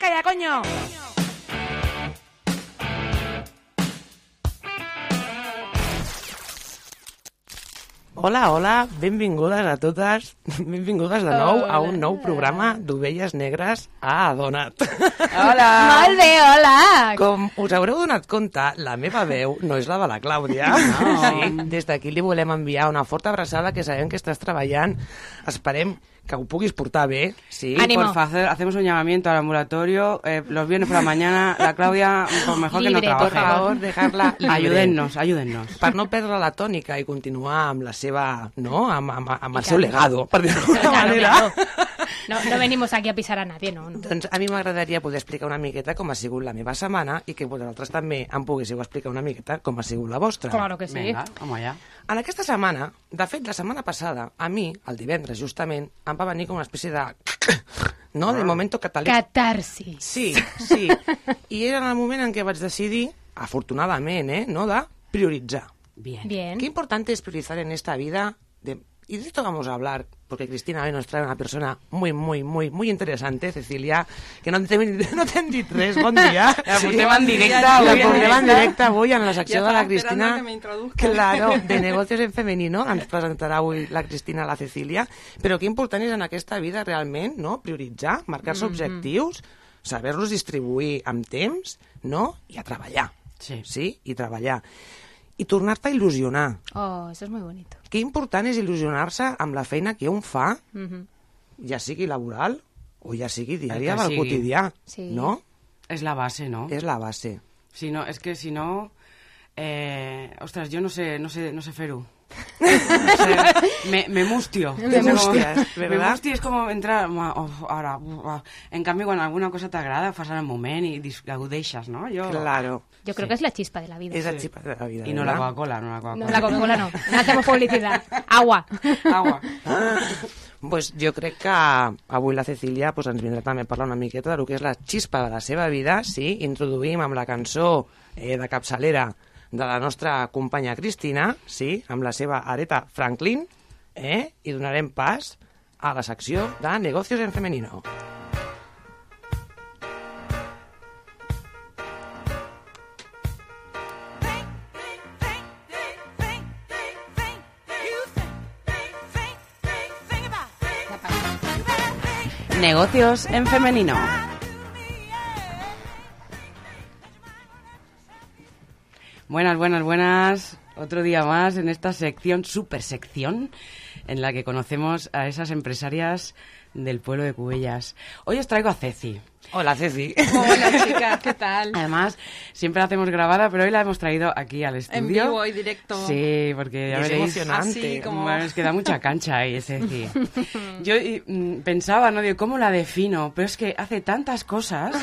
Calla, coño! Hola, hola, benvingudes a totes, benvingudes de nou a un nou programa d'Ovelles Negres a Donat. Hola! Molt bé, hola! Com us haureu donat compte, la meva veu no és la de la Clàudia. No. Sí, des d'aquí li volem enviar una forta abraçada que sabem que estàs treballant. Esperem que ho puguis portar bé. Sí, Ánimo. Porfa, hacer- hacemos un llamamiento al ambulatorio. eh, los viernes por la mañana, la Claudia, pues mejor que no Libre, por trabaje. favor, dejar-la libre. Ayúdennos, ayúdennos. per no perdre la tònica i continuar amb la seva, no?, amb, amb, amb el seu legado, per dir-ho d'alguna Claro, manera. claro. No, no venimos aquí a pisar a nadie, no. no. Doncs a mi m'agradaria poder explicar una miqueta com ha sigut la meva setmana i que vosaltres també em poguéssiu explicar una miqueta com ha sigut la vostra. Claro que sí. Venga, vamos allá. En aquesta setmana, de fet, la setmana passada, a mi, el divendres, justament, em va venir com una espècie de... no? De momento catalètic. Catarsis. Sí, sí. I era en el moment en què vaig decidir, afortunadament, eh, no?, de prioritzar. Bien. Bien. Qué importante es priorizar en esta vida. De, y de esto vamos a hablar, porque Cristina hoy nos trae una persona muy, muy, muy, muy interesante, Cecilia, que no t'hem no t'hem dit res, bon dia. La portem en directe La portem en directe. avui en la secció Ja de la Cristina. que. Claro, de negocios en femenino, ens presentarà avui la Cristina a la Cecília. Però que important és en aquesta vida realment, no?, prioritzar, marcar-se objectius, saber-los distribuir amb temps, no?, i a treballar. Sí. Sí, i treballar. I tornar-te a il·lusionar. Oh, eso es muy bonito. Que important és il·lusionar-se amb la feina que un fa, Ujú. ja sigui laboral o ja sigui diària que del quotidià, Sí. no? Es la base, ¿no? És la base. Si no, es que si no... Eh, ostras, yo no sé, no sé, no sé Feru. Me, me mustio. Me Es como- mustias, Me ¿verdad? mustio és com entrar... ma- oh, ara, uh, en canvi, quan alguna cosa t'agrada, fas en el moment i gaudeixes, no? Jo... Claro. Yo creo que es la chispa de la vida. És la xipa de la vida. I no la ¿verdad? Coca-Cola, no la Coca-Cola. No, la Coca-Cola no. No hacemos publicidad. Agua. Agua. pues jo crec que avui la Cecília pues, ens vindrà també a parlar una miqueta del que és la xispa de la seva vida, sí? Introduïm amb la cançó eh, de capçalera de la nostra companya Cristina, sí? Amb la seva Areta Franklin, eh? I donarem pas a la secció de Negocios en Femenino. Negocios en femenino. Buenas, buenas, buenas. Otro día más en esta sección, super sección, en la que conocemos a esas empresarias del pueblo de Cubellas. Hoy os traigo a Ceci. Hola, Ceci. Hola chicas, ¿qué tal? Además, siempre la hacemos grabada, pero hoy la hemos traído aquí al estudio. En vivo y directo. Sí, porque ya es veréis... emocionante. Así como- Bueno, es que da mucha cancha ahí, decir. Yo y, mm, pensaba, ¿no? Digo, ¿cómo la defino? Pero es que hace tantas cosas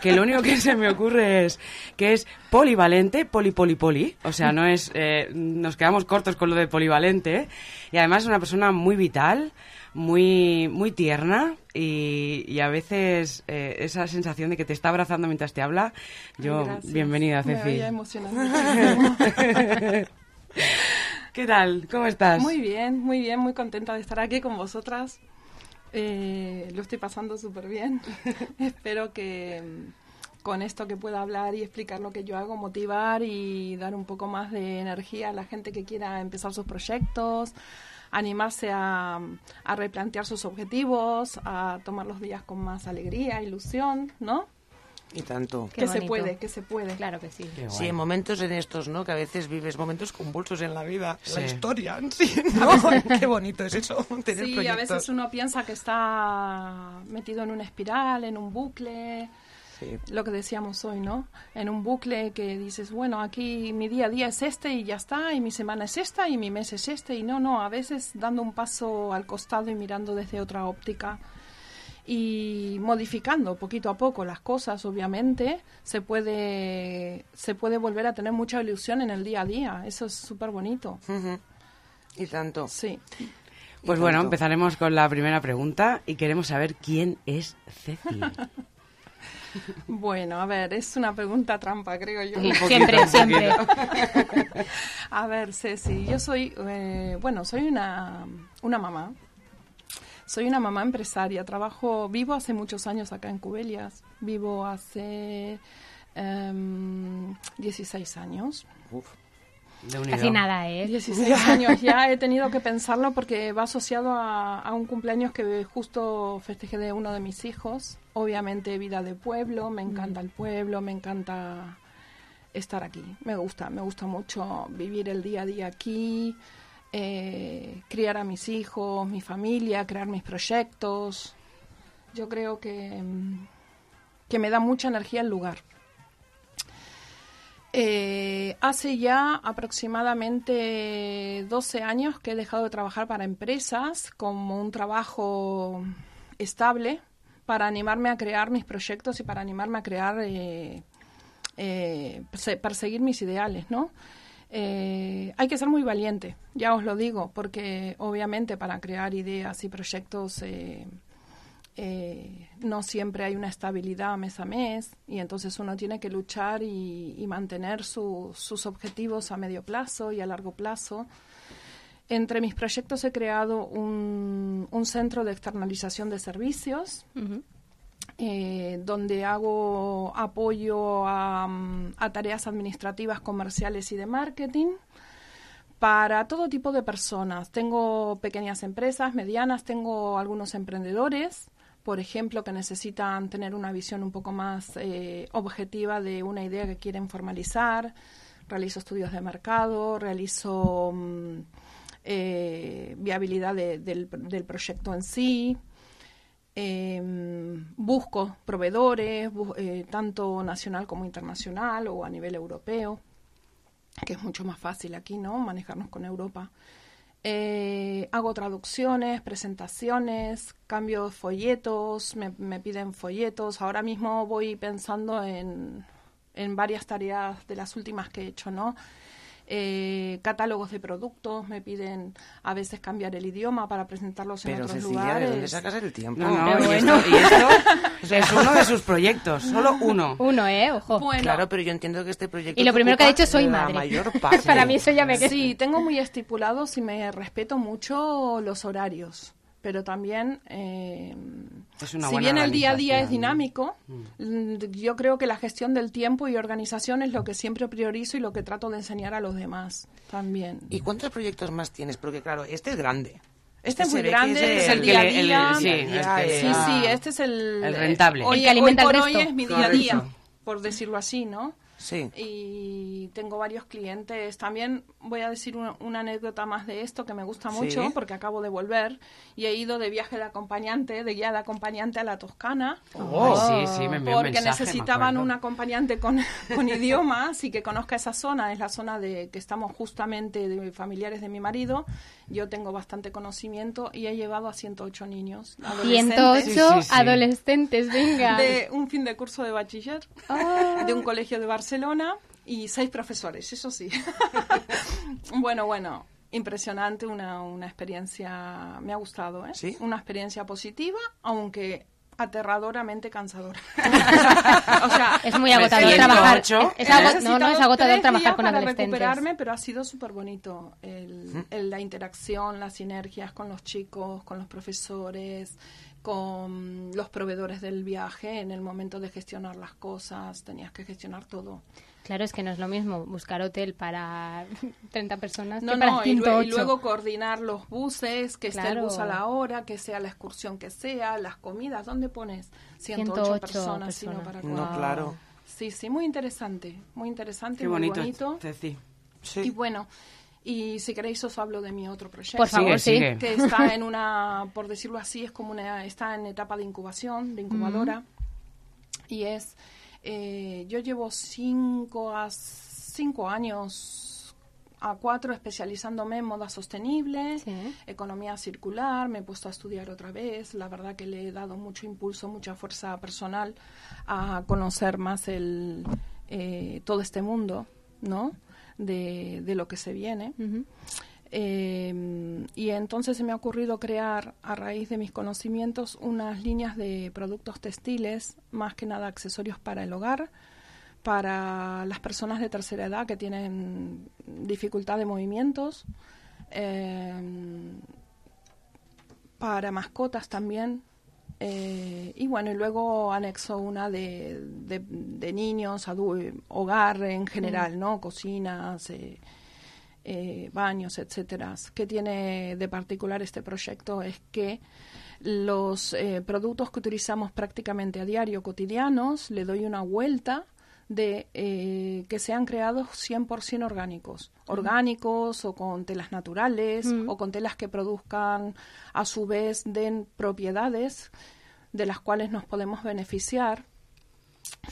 que lo único que se me ocurre es que es polivalente, poli, poli, poli. O sea, no es... eh, nos quedamos cortos con lo de polivalente. Y además es una persona muy vital, muy, muy tierna y, y a veces eh, esa sensación de que te está abrazando mientras te habla. Yo, Gracias. bienvenida, Me Ceci. emocionada. ¿Qué tal? ¿Cómo estás? muy bien, muy bien, muy contenta de estar aquí con vosotras. Eh, lo estoy pasando súper bien. Espero que mm, con esto que pueda hablar y explicar lo que yo hago, motivar y dar un poco más de energía a la gente que quiera empezar sus proyectos, animarse a, a replantear sus objetivos, a tomar los días con más alegría, ilusión, ¿no? Y tanto. Qué que se puede, que se puede. Claro que sí. Sí, en momentos en estos, ¿no? Que a veces vives momentos convulsos en la vida, Sí. la historia, sí, ¿no? Qué bonito es eso, tener Sí, a veces uno piensa que está metido en una espiral, en un bucle, Sí. lo que decíamos hoy, ¿no? En un bucle que dices, bueno, aquí mi día a día es este y ya está, y mi semana es esta y mi mes es este, y no, no, a veces dando un paso al costado y mirando desde otra óptica y modificando poquito a poco las cosas, obviamente, se puede, se puede volver a tener mucha ilusión en el día a día. Eso es súper bonito. Y tanto. Sí. Pues bueno, tanto. empezaremos con la primera pregunta y queremos saber quién es Ceci. Bueno, a ver, es una pregunta trampa, creo yo. Siempre, siempre. A ver, Ceci, yo soy, eh, bueno, soy una, una mamá. Soy una mamá empresaria, trabajo, vivo hace muchos años acá en Cubelias, vivo hace em, 16 años. Uf. De. Casi nada, ¿eh? 16 años ya he tenido que pensarlo porque va asociado a, a un cumpleaños que justo festejé de uno de mis hijos. Obviamente vida de pueblo, me encanta el pueblo, me encanta estar aquí. Me gusta, me gusta mucho vivir el día a día aquí, eh, criar a mis hijos, mi familia, crear mis proyectos. Yo creo que, mm, que me da mucha energía el lugar. Eh, hace ya aproximadamente 12 años que he dejado de trabajar para empresas como un trabajo estable para animarme a crear mis proyectos y para animarme a crear, eh, eh, perse- perseguir mis ideales, ¿no? Eh, hay que ser muy valiente, ya os lo digo, porque obviamente para crear ideas y proyectos eh, eh, no siempre hay una estabilidad mes a mes y entonces uno tiene que luchar y, y mantener su- sus objetivos a medio plazo y a largo plazo. Entre mis proyectos he creado un, un centro de externalización de servicios eh, donde hago apoyo a, mm, a tareas administrativas, comerciales y de marketing para todo tipo de personas. Tengo pequeñas empresas, medianas, tengo algunos emprendedores, por ejemplo, que necesitan tener una visión un poco más eh, objetiva de una idea que quieren formalizar. Realizo estudios de mercado, realizo mm, eh, viabilidad de- del, proyecto en sí. Eh, busco proveedores, eh, tanto nacional como internacional o a nivel europeo, que es mucho más fácil aquí, ¿no? Manejarnos con Europa. Eh, hago traducciones, presentaciones, cambio folletos, me, me piden folletos. Ahora mismo voy pensando en, en varias tareas de las últimas que he hecho, ¿no? Eh, catálogos de productos, me piden a veces cambiar el idioma para presentarlos en Pero otros Cecilia, lugares. ¿de dónde sacas el tiempo? No, no, y, esto, y esto es uno de sus proyectos, solo uno. Uno, ¿eh? Ojo. Bueno, Claro, pero yo entiendo que este proyecto Y lo primero que ha dicho, soy la madre. mayor parte. Para mí eso ya me queda. Sí, tengo muy estipulados y me respeto mucho los horarios, pero también, eh, Es una si bien el día a día es dinámico, mm, yo creo que la gestión del tiempo y organización es lo que siempre priorizo y lo que trato de enseñar a los demás también. ¿Y cuántos proyectos más tienes? Porque claro, este es grande. Este es se muy grande, es es el el que día a le- el- día. sí, este- Sí, ya. sí, este es el... El rentable. Hoy, El que alimenta hoy por hoy resto. es mi día a día, por decirlo así, ¿no? Sí. y tengo varios clientes. También voy a decir una, una anécdota más de esto que me gusta Sí. mucho porque acabo de volver y he ido de viaje de acompañante, de guía de acompañante a la Toscana. Oh, sí, sí, me envió un porque mensaje, me necesitaban un acompañante con, con idiomas y que conozca esa zona. Es la zona de que estamos justamente de familiares de mi marido. Yo tengo bastante conocimiento y he llevado a 108 niños. adolescentes, 108 Sí, sí, sí. adolescentes, venga. de un fin de curso de bachiller Ah. de un colegio de Barcelona y seis profesores, eso sí. bueno, bueno, impresionante, una, una experiencia, me ha gustado, ¿eh? ¿Sí? Una experiencia positiva, aunque aterradoramente cansadora. o sea, Es muy agotador 108. trabajar. Es, es no, no, es agotador trabajar con para adolescentes. recuperarme, pero ha sido súper bonito el, el- la interacción, las sinergias con los chicos, con los profesores, con los proveedores del viaje. En el momento de gestionar las cosas, tenías que gestionar todo. Claro, es que no es lo mismo buscar hotel para 30 personas No, que para no, y, lue- 108. y luego coordinar los buses, que esté el bus a la hora, que sea la excursión que sea, las comidas. ¿Dónde pones 108, 108 personas? sino para No, claro. Sí, sí, muy interesante, muy interesante, Qué muy bonito, bonito. Ceci. Sí. Y bueno, y si queréis os hablo de mi otro proyecto. Por favor, sí. sigue. Que está en una, por decirlo así, es como una, está en etapa de incubación, de incubadora. Y es, eh, yo llevo cinco, a, cinco años a cuatro especializándome en moda sostenible, Sí. economía circular, me he puesto a estudiar otra vez, la verdad que le he dado mucho impulso, mucha fuerza personal a conocer más el, eh, todo este mundo, ¿no? De, de lo que se viene. Eh, y entonces se me ha ocurrido crear, a raíz de mis conocimientos, unas líneas de productos textiles, más que nada accesorios para el hogar, para las personas de tercera edad que tienen dificultad de movimientos, eh, para mascotas también. Eh, y bueno, y luego anexo una de, de, niños, hogar en general, ¿no? Cocinas, eh, eh, baños, etcétera. ¿Qué tiene de particular este proyecto? Es que los productos que utilizamos prácticamente a diario, cotidianos, le doy una vuelta de eh, que sean creados 100% orgánicos, orgánicos o con telas naturales o con telas que produzcan a su vez den propiedades de las cuales nos podemos beneficiar.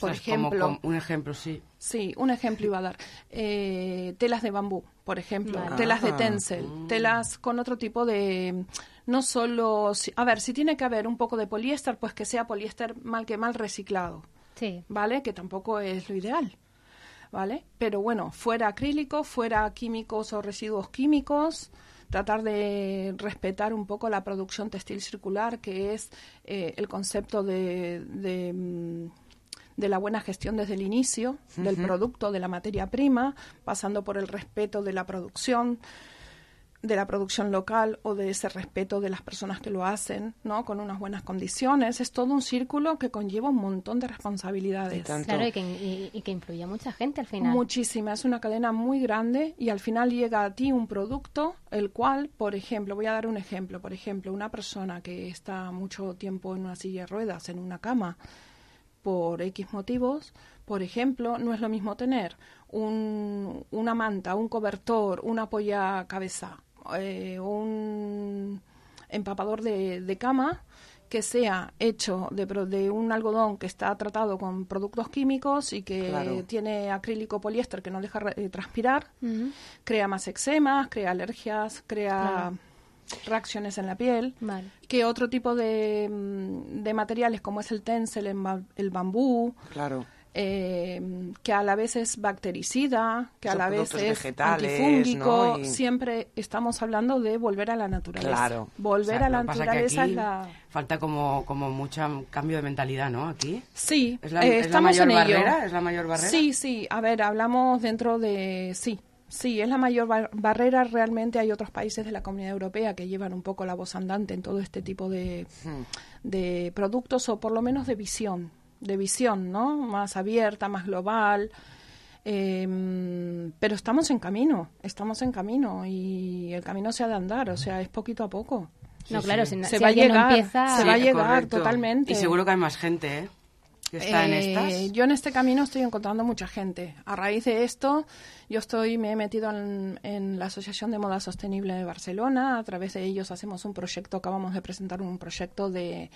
Por ejemplo, un ejemplo, sí. Sí, un ejemplo iba a dar. Eh, telas de bambú, por ejemplo, telas de ah. tencel, mm. telas con otro tipo de, no solo, a ver, si tiene que haber un poco de poliéster, pues que sea poliéster mal que mal reciclado. ¿Vale? Que tampoco es lo ideal, ¿vale? Pero bueno, fuera acrílico, fuera químicos o residuos químicos, tratar de respetar un poco la producción textil circular, que es eh, el concepto de, de, mm, de, la buena gestión desde el inicio del producto, de la materia prima, pasando por el respeto de la producción, de la producción local o de ese respeto de las personas que lo hacen, ¿no? Con unas buenas condiciones. Es todo un círculo que conlleva un montón de responsabilidades. claro, y que, y, que influye a mucha gente al final. Muchísima. Es una cadena muy grande y al final llega a ti un producto, el cual, por ejemplo, voy a dar un ejemplo. Por ejemplo, una persona que está mucho tiempo en una silla de ruedas, en una cama, por X motivos, por ejemplo, no es lo mismo tener un, una manta, un cobertor, una polla cabeza eh, un empapador de, cama que sea hecho de, de, un algodón que está tratado con productos químicos y que tiene acrílico poliéster que no deja eh, transpirar, crea más eczemas, crea alergias, crea reacciones en la piel, que otro tipo de, mm, de, materiales como es el tencel, el, bambú, claro eh, que a la vez es bactericida, que a la vez es antifúngico. Siempre estamos hablando de volver a la naturaleza. Claro. Volver a la naturaleza es la... Falta como, como mucho cambio de mentalidad, ¿no? Aquí. Sí, ¿Es la, eh, estamos mayor barrera? ¿Es la mayor barrera? Sí, sí. A ver, hablamos dentro de... Sí, Sí, es la mayor barrera. Realmente hay otros países de la Comunidad Europea que llevan un poco la voz andante en todo este tipo de, hmm. de productos o por lo menos de visión de visión, ¿no? Más abierta, más global. Em, pero estamos en camino, estamos en camino y el camino se ha de andar, o sea, es poquito a poco. no, claro, se, va a llegar, se va a llegar totalmente. Y seguro que hay más gente, ¿eh? Que está en eh, estas. Yo en este camino estoy encontrando mucha gente. A raíz de esto, yo estoy me he metido en, en, la Asociación de Moda Sostenible de Barcelona. A través de ellos hacemos un proyecto, acabamos de presentar un proyecto de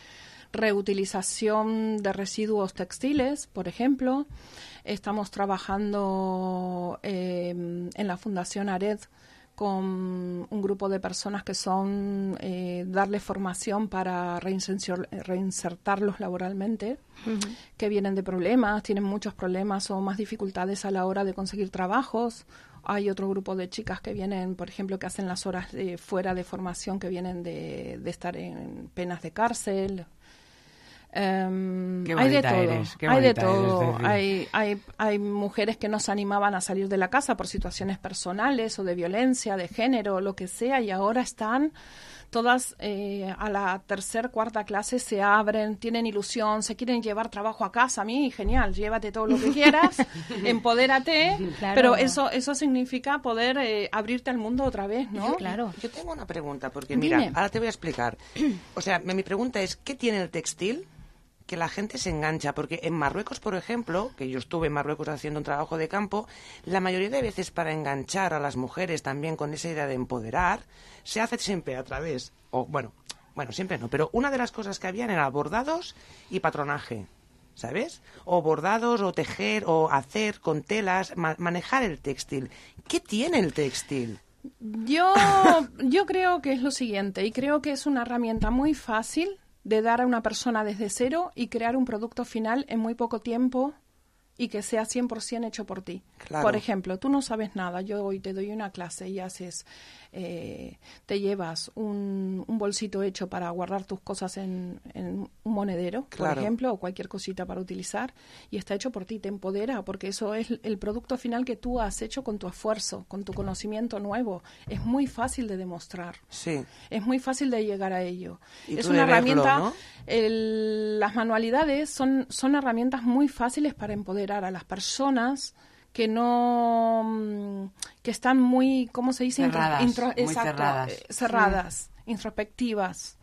reutilización de residuos textiles, por ejemplo. Estamos trabajando eh, en la Fundación ARED con un grupo de personas que son eh, darle formación para reinsertarlos laboralmente, que vienen de problemas, tienen muchos problemas o más dificultades a la hora de conseguir trabajos. Hay otro grupo de chicas que vienen, por ejemplo, que hacen las horas de, fuera de formación, que vienen de, de estar en penas de cárcel, Em, hay de todo, hay de todo. hay, hay, hay mujeres que no se animaban a salir de la casa por situaciones personales o de violencia, de género, lo que sea, y ahora están todas eh, a la tercera, cuarta clase se abren, tienen ilusión, se quieren llevar trabajo a casa. A mí, genial, llévate todo lo que quieras, empodérate, pero eso eso significa poder eh, abrirte al mundo otra vez, ¿no? claro. Yo tengo una pregunta, porque mira, ahora te voy a explicar. O sea, mi pregunta es, ¿qué tiene el textil que la gente se engancha, porque en Marruecos, por ejemplo, que yo estuve en Marruecos haciendo un trabajo de campo, la mayoría de veces para enganchar a las mujeres también con esa idea de empoderar, se hace siempre a través, o bueno, bueno, siempre no, pero una de las cosas que habían era bordados y patronaje. ¿Sabes? O bordados, o tejer, o hacer con telas, manejar el textil. ¿Qué tiene el textil? Yo, yo creo que es lo siguiente, y creo que es una herramienta muy fácil de dar a una persona desde cero y crear un producto final en muy poco tiempo y que sea 100% hecho por ti. Claro. Por ejemplo, tú no sabes nada, yo hoy te doy una clase y haces, eh, te llevas un, un bolsito hecho para guardar tus cosas en, en un monedero, Claro. por ejemplo, o cualquier cosita para utilizar, y está hecho por ti, te empodera, porque eso es el producto final que tú has hecho con tu esfuerzo, con tu conocimiento nuevo. Es muy fácil de demostrar. Sí. Es muy fácil de llegar a ello. Y es una verlo, herramienta. ¿no? el- las manualidades son, son herramientas muy fáciles para empoderar a las personas que no. mm, que están muy. ¿Cómo se dice? Cerradas, intro- muy exacto, cerradas. eh, cerradas, introspectivas.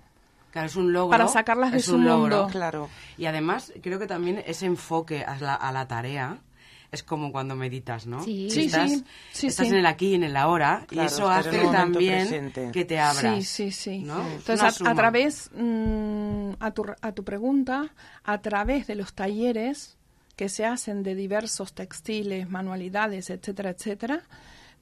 Claro, es un logro. Para sacarlas de es su un logro. mundo. Claro. Y además, creo que también ese enfoque a la, a la tarea es como cuando meditas, ¿no? Sí. Sí, estás, sí, sí, estás sí. en el aquí y en el ahora Claro, y eso hace también presente. que te abras. Sí, sí, sí. ¿no? Es Entonces, a, a través, mm, a, tu, a tu pregunta, a través de los talleres que se hacen de diversos textiles, manualidades, etcétera, etcétera,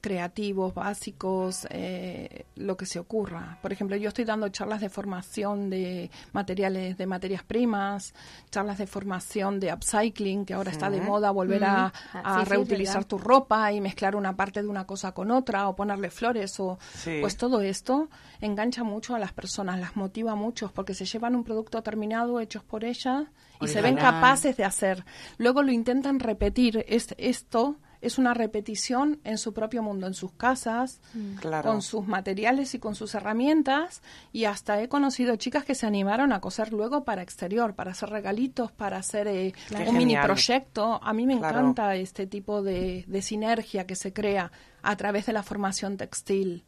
creativos, básicos, eh, lo que se ocurra. Por ejemplo, yo estoy dando charlas de formación de materiales, de materias primas, charlas de formación de upcycling, que ahora está de moda volver a, Mm. Ah, a sí, reutilizar tu ropa y mezclar una parte de una cosa con otra o ponerle flores o pues todo esto engancha mucho a las personas, las motiva mucho porque se llevan un producto terminado hechos por ellas y se ven capaces de hacer. Luego lo intentan repetir. Es, esto es una repetición en su propio mundo, en sus casas, Claro. con sus materiales y con sus herramientas. Y hasta he conocido chicas que se animaron a coser luego para exterior, para hacer regalitos, para hacer eh, un mini proyecto. A mí me Claro. encanta este tipo de, de sinergia que se crea a través de la formación textil.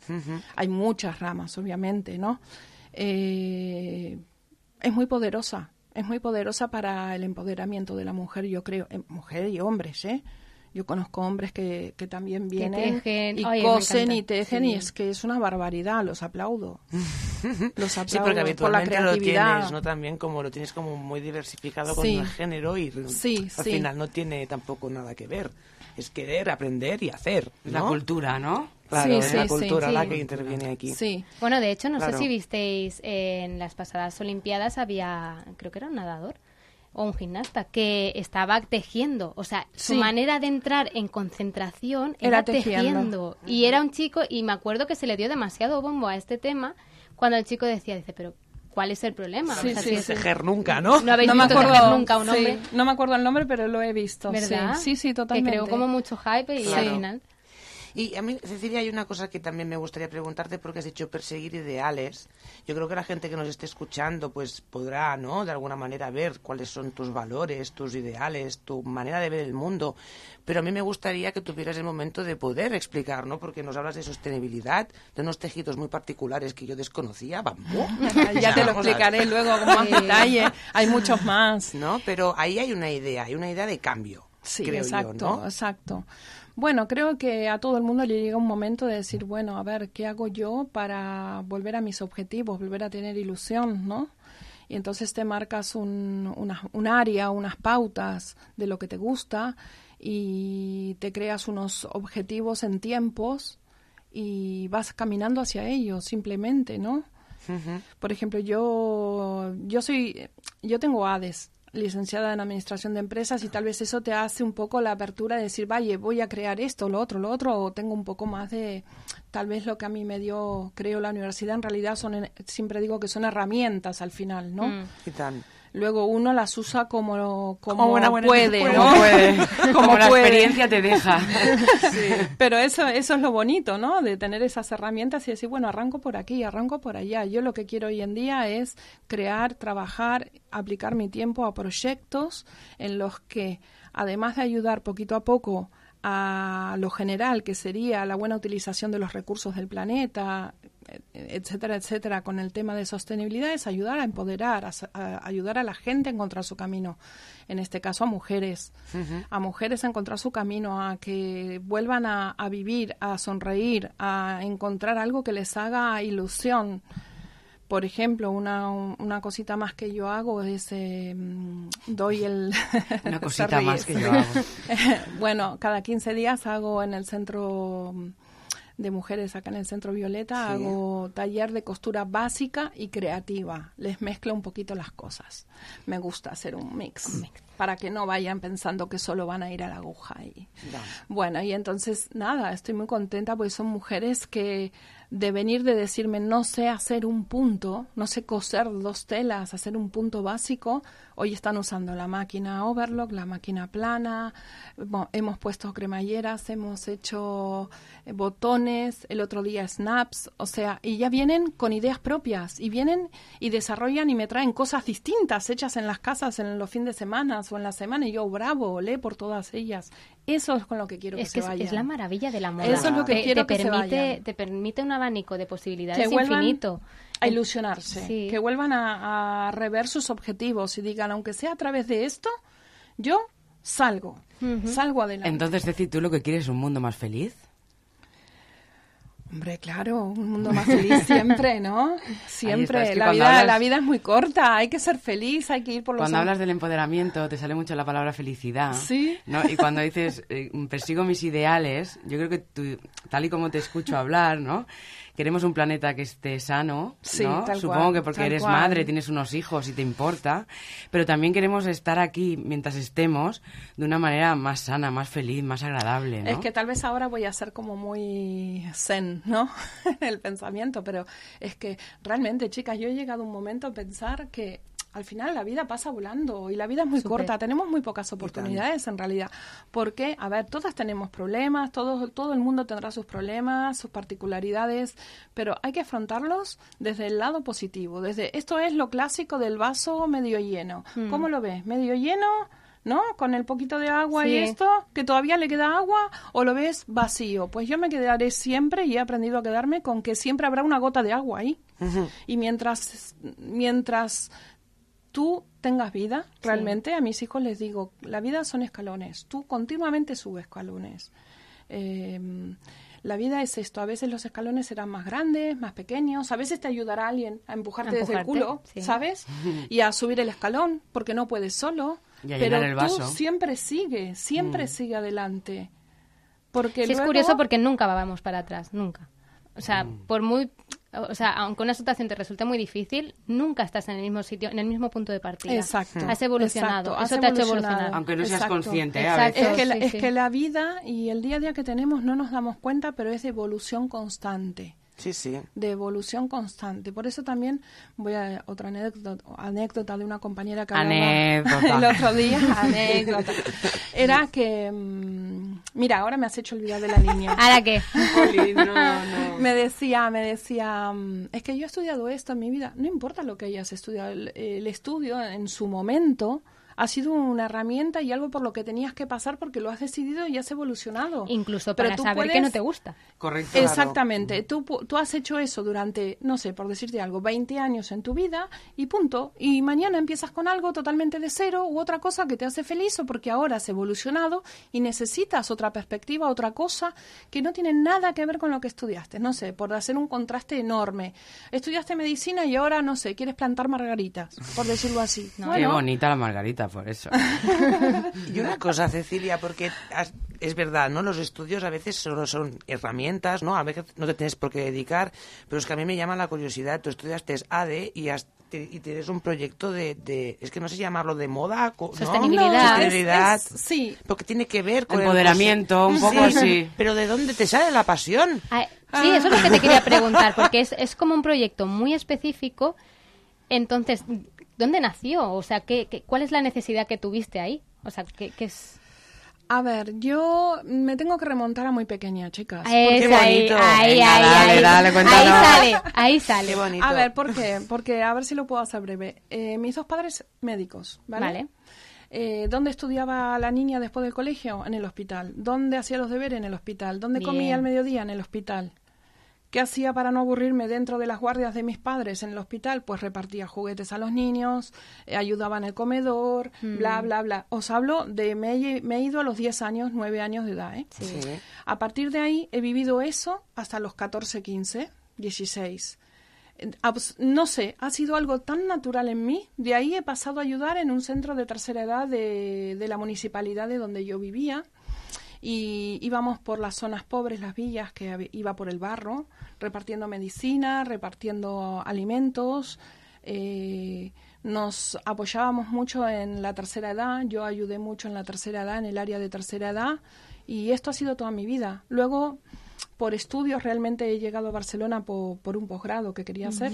Hay muchas ramas, obviamente, ¿no? Eh, es muy poderosa, es muy poderosa para el empoderamiento de la mujer, yo creo, eh, mujer y hombres, ¿eh? Yo conozco hombres que, que también vienen tejen. y cosen y tejen y es que es una barbaridad, los aplaudo. los aplaudo Sí, porque por la habitualmente lo creatividad. tienes, ¿no? También como lo tienes como muy diversificado con Sí. el género y Sí, al sí. final no tiene tampoco nada que ver. Es querer, aprender y hacer, La cultura, ¿no? Claro, Sí, es sí, la cultura sí. la que interviene aquí. Sí, Bueno, de hecho, no Claro. sé si visteis en las pasadas Olimpiadas había, creo que era un nadador o un gimnasta que estaba tejiendo, o sea, su Sí. manera de entrar en concentración Era era, tejiendo. tejiendo. Y era un chico y me acuerdo que se le dio demasiado bombo a este tema cuando el chico decía, dice, pero ¿cuál es el problema? Sí, O sea, sí, si es- Tejer nunca, ¿no? No habéis no me visto acuerdo tejer nunca un sí, hombre, no me acuerdo el nombre, pero lo he visto. sí. ¿verdad? Sí, sí, totalmente. Que creó como mucho hype y Claro. al final... Y a mí, Cecilia, hay una cosa que también me gustaría preguntarte porque has dicho perseguir ideales. Yo creo que la gente que nos esté escuchando pues podrá, ¿no? De alguna manera ver cuáles son tus valores, tus ideales, tu manera de ver el mundo. Pero a mí me gustaría que tuvieras el momento de poder explicar, ¿no? Porque nos hablas de sostenibilidad, de unos tejidos muy particulares que yo desconocía, bambú. ya te lo Vamos explicaré luego con más detalle. Hay muchos más. ¿No? Pero ahí hay una idea, hay una idea de cambio, Sí, creo exacto, yo, ¿no? exacto. Bueno, creo que a todo el mundo le llega un momento de decir, bueno, a ver, ¿qué hago yo para volver a mis objetivos, volver a tener ilusión, ¿no? Y entonces te marcas un, una- un área, unas pautas de lo que te gusta y te creas unos objetivos en tiempos y vas caminando hacia ellos simplemente, ¿no? Por ejemplo, yo, yo soy, yo tengo ADES, licenciada en Administración de Empresas, y tal vez eso te hace un poco la apertura de decir, vaya, voy a crear esto, lo otro, lo otro, o tengo un poco más de, tal vez lo que a mí me dio, creo, la universidad, en realidad son, siempre digo que son herramientas al final, ¿no? Mm. ¿Qué tal? Luego uno las usa como, como, Como buena, buena puede, puede. ¿no? Puede. Como, la puede. experiencia te deja. Pero eso, eso es lo bonito, ¿no? De tener esas herramientas y decir, bueno, arranco por aquí, arranco por allá. Yo lo que quiero hoy en día es crear, trabajar, aplicar mi tiempo a proyectos en los que, además de ayudar poquito a poco a lo general, que sería la buena utilización de los recursos del planeta, eh, etcétera, etcétera, con el tema de sostenibilidad, es ayudar a empoderar, a, ayudar a la gente a encontrar su camino. En este caso, a mujeres. A mujeres a encontrar su camino, a que vuelvan a, a vivir, a sonreír, a encontrar algo que les haga ilusión. Por ejemplo, una, una cosita más que yo hago es, eh, mm, doy el... Una cosita más que yo hago. bueno, cada 15 días hago en el centro mm, de mujeres acá en el Centro Violeta, hago taller de costura básica y creativa. Les mezclo un poquito las cosas. Me gusta hacer un mix, para que no vayan pensando que solo van a ir a la aguja. Y... Bueno, y entonces nada, estoy muy contenta porque son mujeres que de venir de decirme no sé hacer un punto, no sé coser dos telas, hacer un punto básico, hoy están usando la máquina overlock, la máquina plana, hemos puesto cremalleras, hemos hecho eh, botones, el otro día snaps, o sea, y ya vienen con ideas propias y vienen y desarrollan y me traen cosas distintas hechas en las casas en los fines de semana o en la semana. Y yo bravo, le por todas ellas. Eso es con lo que quiero que, se vaya. Es la maravilla de la moda. Eso es lo que quiero te que permite, Te permite un abanico de posibilidades infinito. A ilusionarse, que vuelvan a, rever sus objetivos y digan, aunque sea a través de esto, yo salgo, salgo adelante. Entonces, decir, ¿tú lo que quieres es un mundo más feliz? Hombre, claro, un mundo más feliz siempre, ¿no? Siempre. la, vida, la vida es muy corta, hay que ser feliz, hay que ir por los... Cuando hablas del empoderamiento, te sale mucho la palabra felicidad. Sí. ¿no? Y cuando dices, eh, persigo mis ideales, yo creo que tú, tal y como te escucho hablar, ¿no? Queremos un planeta que esté sano, ¿no? Supongo que porque eres madre, tienes unos hijos y te importa, pero también queremos estar aquí mientras estemos de una manera más sana, más feliz, más agradable, ¿no? Es que tal vez ahora voy a ser como muy zen, ¿no? El pensamiento, pero es que realmente, chicas, yo he llegado un momento a pensar que al final la vida pasa volando y la vida es muy corta, tenemos muy pocas oportunidades en realidad. Porque, a ver, todas tenemos problemas, todo, todo el mundo tendrá sus problemas, sus particularidades, pero hay que afrontarlos desde el lado positivo, desde esto es lo clásico del vaso medio lleno. Hmm. ¿Cómo lo ves? ¿Medio lleno? ¿no? Con el poquito de agua y esto, que todavía le queda agua, o lo ves vacío. Pues yo me quedaré siempre y he aprendido a quedarme con que siempre habrá una gota de agua ahí. Y mientras, mientras tú tengas vida, realmente a mis hijos les digo, la vida son escalones, tú continuamente subes escalones. Em, la vida es esto, a veces los escalones serán más grandes, más pequeños, a veces te ayudará alguien a empujarte, desde el culo, ¿sabes? Y a subir el escalón, porque no puedes solo, pero tú siempre sigue, siempre mm. sigue adelante. Porque Es curioso porque nunca vamos para atrás, nunca. O sea, mm. por muy o sea, aunque una situación te resulte muy difícil, nunca estás en el mismo sitio, en el mismo punto de partida. Exacto. Has evolucionado. Eso te ha hecho evolucionar. Aunque no seas consciente. ¿eh? Es, que la, es que la vida y el día a día que tenemos no nos damos cuenta, pero es de evolución constante. Sí, sí. De evolución constante. Por eso también voy a otra anécdota, anécdota de una compañera que anécdota. el otro día. anécdota. Era que. Mm, mira, ahora me has hecho olvidar de la línea. ¿Ahora qué? Me decía, me decía. Mm, es que yo he estudiado esto en mi vida. No importa lo que hayas estudiado. el estudio en su momento ha sido una herramienta y algo por lo que tenías que pasar porque lo has decidido y has evolucionado. Incluso para Pero saber que no te gusta. Correcto. Exactamente. Tú, tú has hecho eso durante, no sé, por decirte algo, 20 años en tu vida y punto. Y mañana empiezas con algo totalmente de cero u otra cosa que te hace feliz o porque ahora has evolucionado y necesitas otra perspectiva, otra cosa que no tiene nada que ver con lo que estudiaste. No sé, por hacer un contraste enorme. Estudiaste medicina y ahora, no sé, quieres plantar margaritas, por decirlo así. Qué bonita la margarita por eso. y una cosa, Cecilia, porque es verdad, ¿no? Los estudios a veces solo son herramientas, ¿no? A veces no te tienes por qué dedicar, pero es que a mí me llama la curiosidad. Tú estudiaste ADE y y tienes un proyecto de, es que no sé si llamarlo de moda, ¿no? sostenibilidad, sí, porque tiene que ver con empoderamiento, un poco así. Pero ¿de dónde te sale la pasión? sí, eso es lo que te quería preguntar, porque es, es como un proyecto muy específico. Entonces, ¿Dónde nació? O sea, ¿qué, cuál es la necesidad que tuviste ahí? O sea, ¿qué, es...? A ver, yo me tengo que remontar a muy pequeña, chicas. Ahí, ahí, ahí, ahí, sale, ahí sale. bonito. A ver, ¿por qué? Porque, a ver si lo puedo hacer breve. Eh, mis dos padres médicos, ¿vale? Vale. Eh, ¿Dónde estudiaba la niña después del colegio? En el hospital. ¿Dónde hacía los deberes? En el hospital. ¿Dónde comía al mediodía? En el hospital. ¿Qué hacía para no aburrirme dentro de las guardias de mis padres en el hospital? Pues repartía juguetes a los niños, eh, ayudaba en el comedor, mm. bla, bla, bla. Os hablo de, me he, ido a los 10 años, 9 años de edad. ¿eh? Sí. A partir de ahí he vivido eso hasta los 14, 15, 16. No sé, ha sido algo tan natural en mí. De ahí he pasado a ayudar en un centro de tercera edad de, de la municipalidad de donde yo vivía y íbamos por las zonas pobres, las villas, que iba por el barro, repartiendo medicina, repartiendo alimentos. eh, nos apoyábamos mucho en la tercera edad, yo ayudé mucho en la tercera edad, en el área de tercera edad, y esto ha sido toda mi vida. Luego, por estudios, realmente he llegado a Barcelona po- por, un posgrado que quería hacer.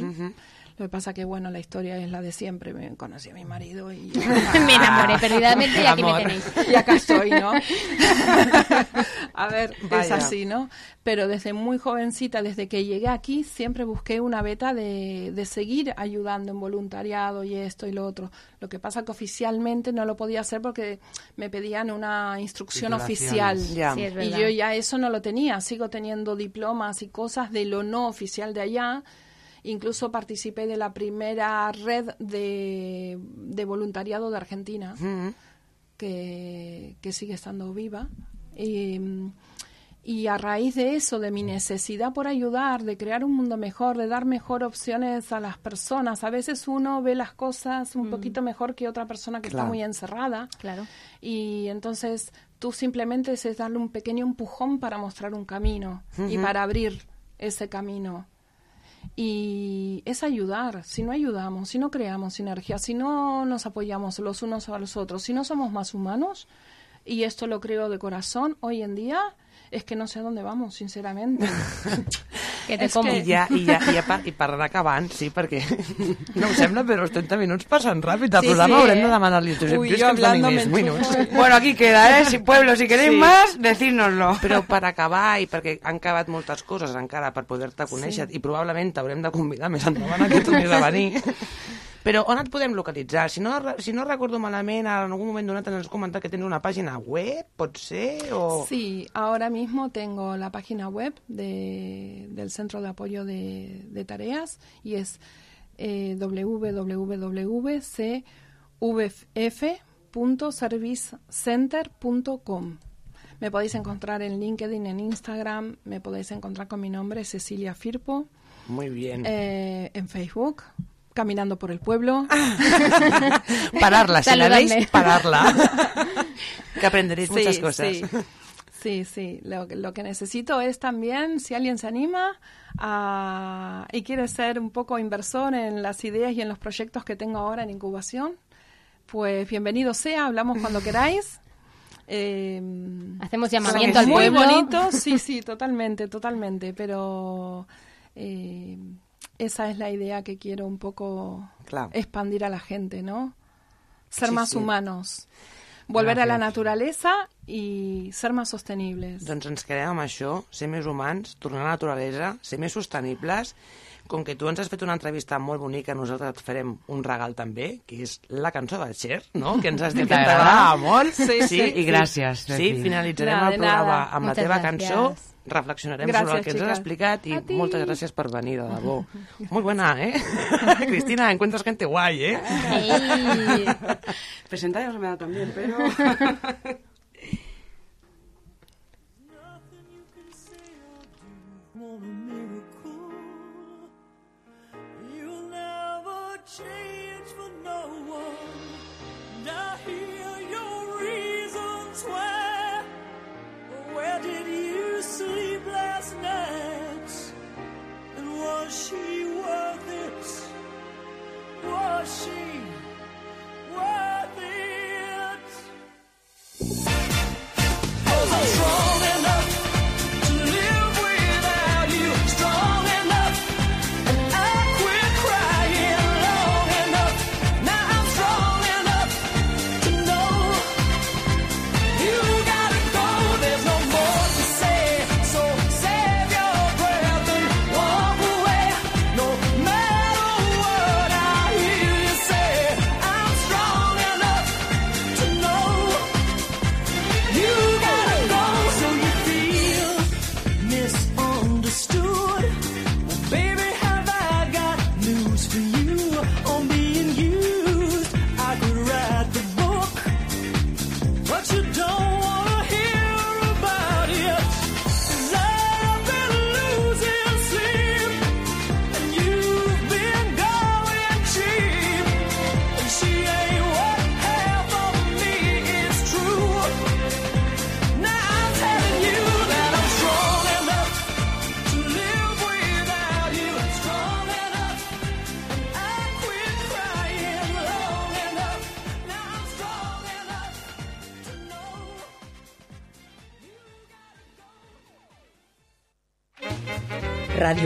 Lo que pasa que, bueno, la historia es la de siempre. Me conocí a mi marido y... me enamoré perdidamente y aquí me tenéis. y acá estoy, ¿no? a ver, es Vaya. así, ¿no? Pero desde muy jovencita, desde que llegué aquí, siempre busqué una beta de, de seguir ayudando en voluntariado y esto y lo otro. Lo que pasa que oficialmente no lo podía hacer porque me pedían una instrucción oficial. Titulaciones. Ya. Sí, es Y yo ya eso no lo tenía, sigo teniendo diplomas y cosas de lo no oficial de allá. Incluso participé de la primera red de, de voluntariado de Argentina, que, que sigue estando viva. Y, y a raíz de eso, de mi necesidad por ayudar, de crear un mundo mejor, de dar mejor opciones a las personas, a veces uno ve las cosas un poquito mejor que otra persona que Claro. está muy encerrada. Claro. Y entonces tú simplemente es darle un pequeño empujón para mostrar un camino y para abrir ese camino. Y es ayudar. Si no ayudamos, si no creamos sinergia, si no nos apoyamos los unos a los otros, si no somos más humanos, y esto lo creo de corazón, hoy en día es que no sé a dónde vamos, sinceramente. Que te Es como. I ja, i ja, i ja per, i per anar acabant, sí, perquè no ho sembla, però els 30 minuts passen ràpid. El Sí, programa sí, haurem eh? de demanar-li a Josep Lluís que ens doni més minuts. Bueno, aquí queda, ¿eh? Si, pueblo, si queréis Sí. más, decírnoslo. Però per acabar, i perquè han acabat moltes coses encara per poder-te conèixer, i probablement t'haurem de convidar més endavant a que tornis a venir. Però on et podem localitzar? Si no, si no recordo malament, en algun moment donat ens has comentat que tens una pàgina web, pot ser? O... Sí, ahora mismo tengo la página web de, del Centro de Apoyo de, de Tareas y es eh, www.cvf.servicecenter.com. Me podéis encontrar en LinkedIn, en Instagram, me podéis encontrar con mi nombre, Cecilia Firpo, Muy bien. eh, en Facebook, Caminando por el Pueblo. Pararla, si la veis, pararla. que aprenderéis muchas Sí, cosas. Sí, sí, sí. Lo, lo que necesito es también, si alguien se anima a- y quiere ser un poco inversor en las ideas y en los proyectos que tengo ahora en incubación, pues bienvenido sea, hablamos cuando queráis. Eh, Hacemos llamamiento al muy pueblo. bonito, sí, sí, totalmente, totalmente, pero eh, esa es la idea que quiero un poco Claro. expandir a la gente, ¿no? Ser Sí, más sí. humanos, volver a la Gracias. naturaleza y ser más sostenibles. Doncs ens quedem amb això, ser més humans, tornar a la naturalesa, ser més sostenibles. Com que tu ens has fet una entrevista molt bonica, nosaltres et farem un regal també, que és la cançó de Cher, no? que ens has dit que T'agrada? molt. Sí, sí. I gràcies, Sí, finalitzarem Nada, el programa nada. amb la Moltes teva gràcies. cançó, reflexionarem sobre el Gràcies, que ens has explicat i moltes gràcies per venir, de debò. Muy buena, ¿eh? Cristina, encuentras gente guay, ¿eh? Ey. Presentar ya se me da también, pero... want a miracle. Change for no one. And I hear your reasons why. Where did you sleep last night? And was she worth it? Was she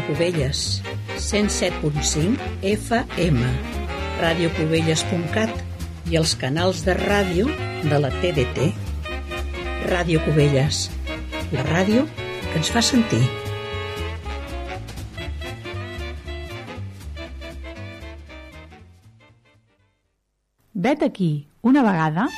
Cubelles, 107.5 FM, radiocubelles.cat i els canals de ràdio de la TDT. Ràdio Cubelles, la ràdio que ens fa sentir. Vet aquí, una vegada,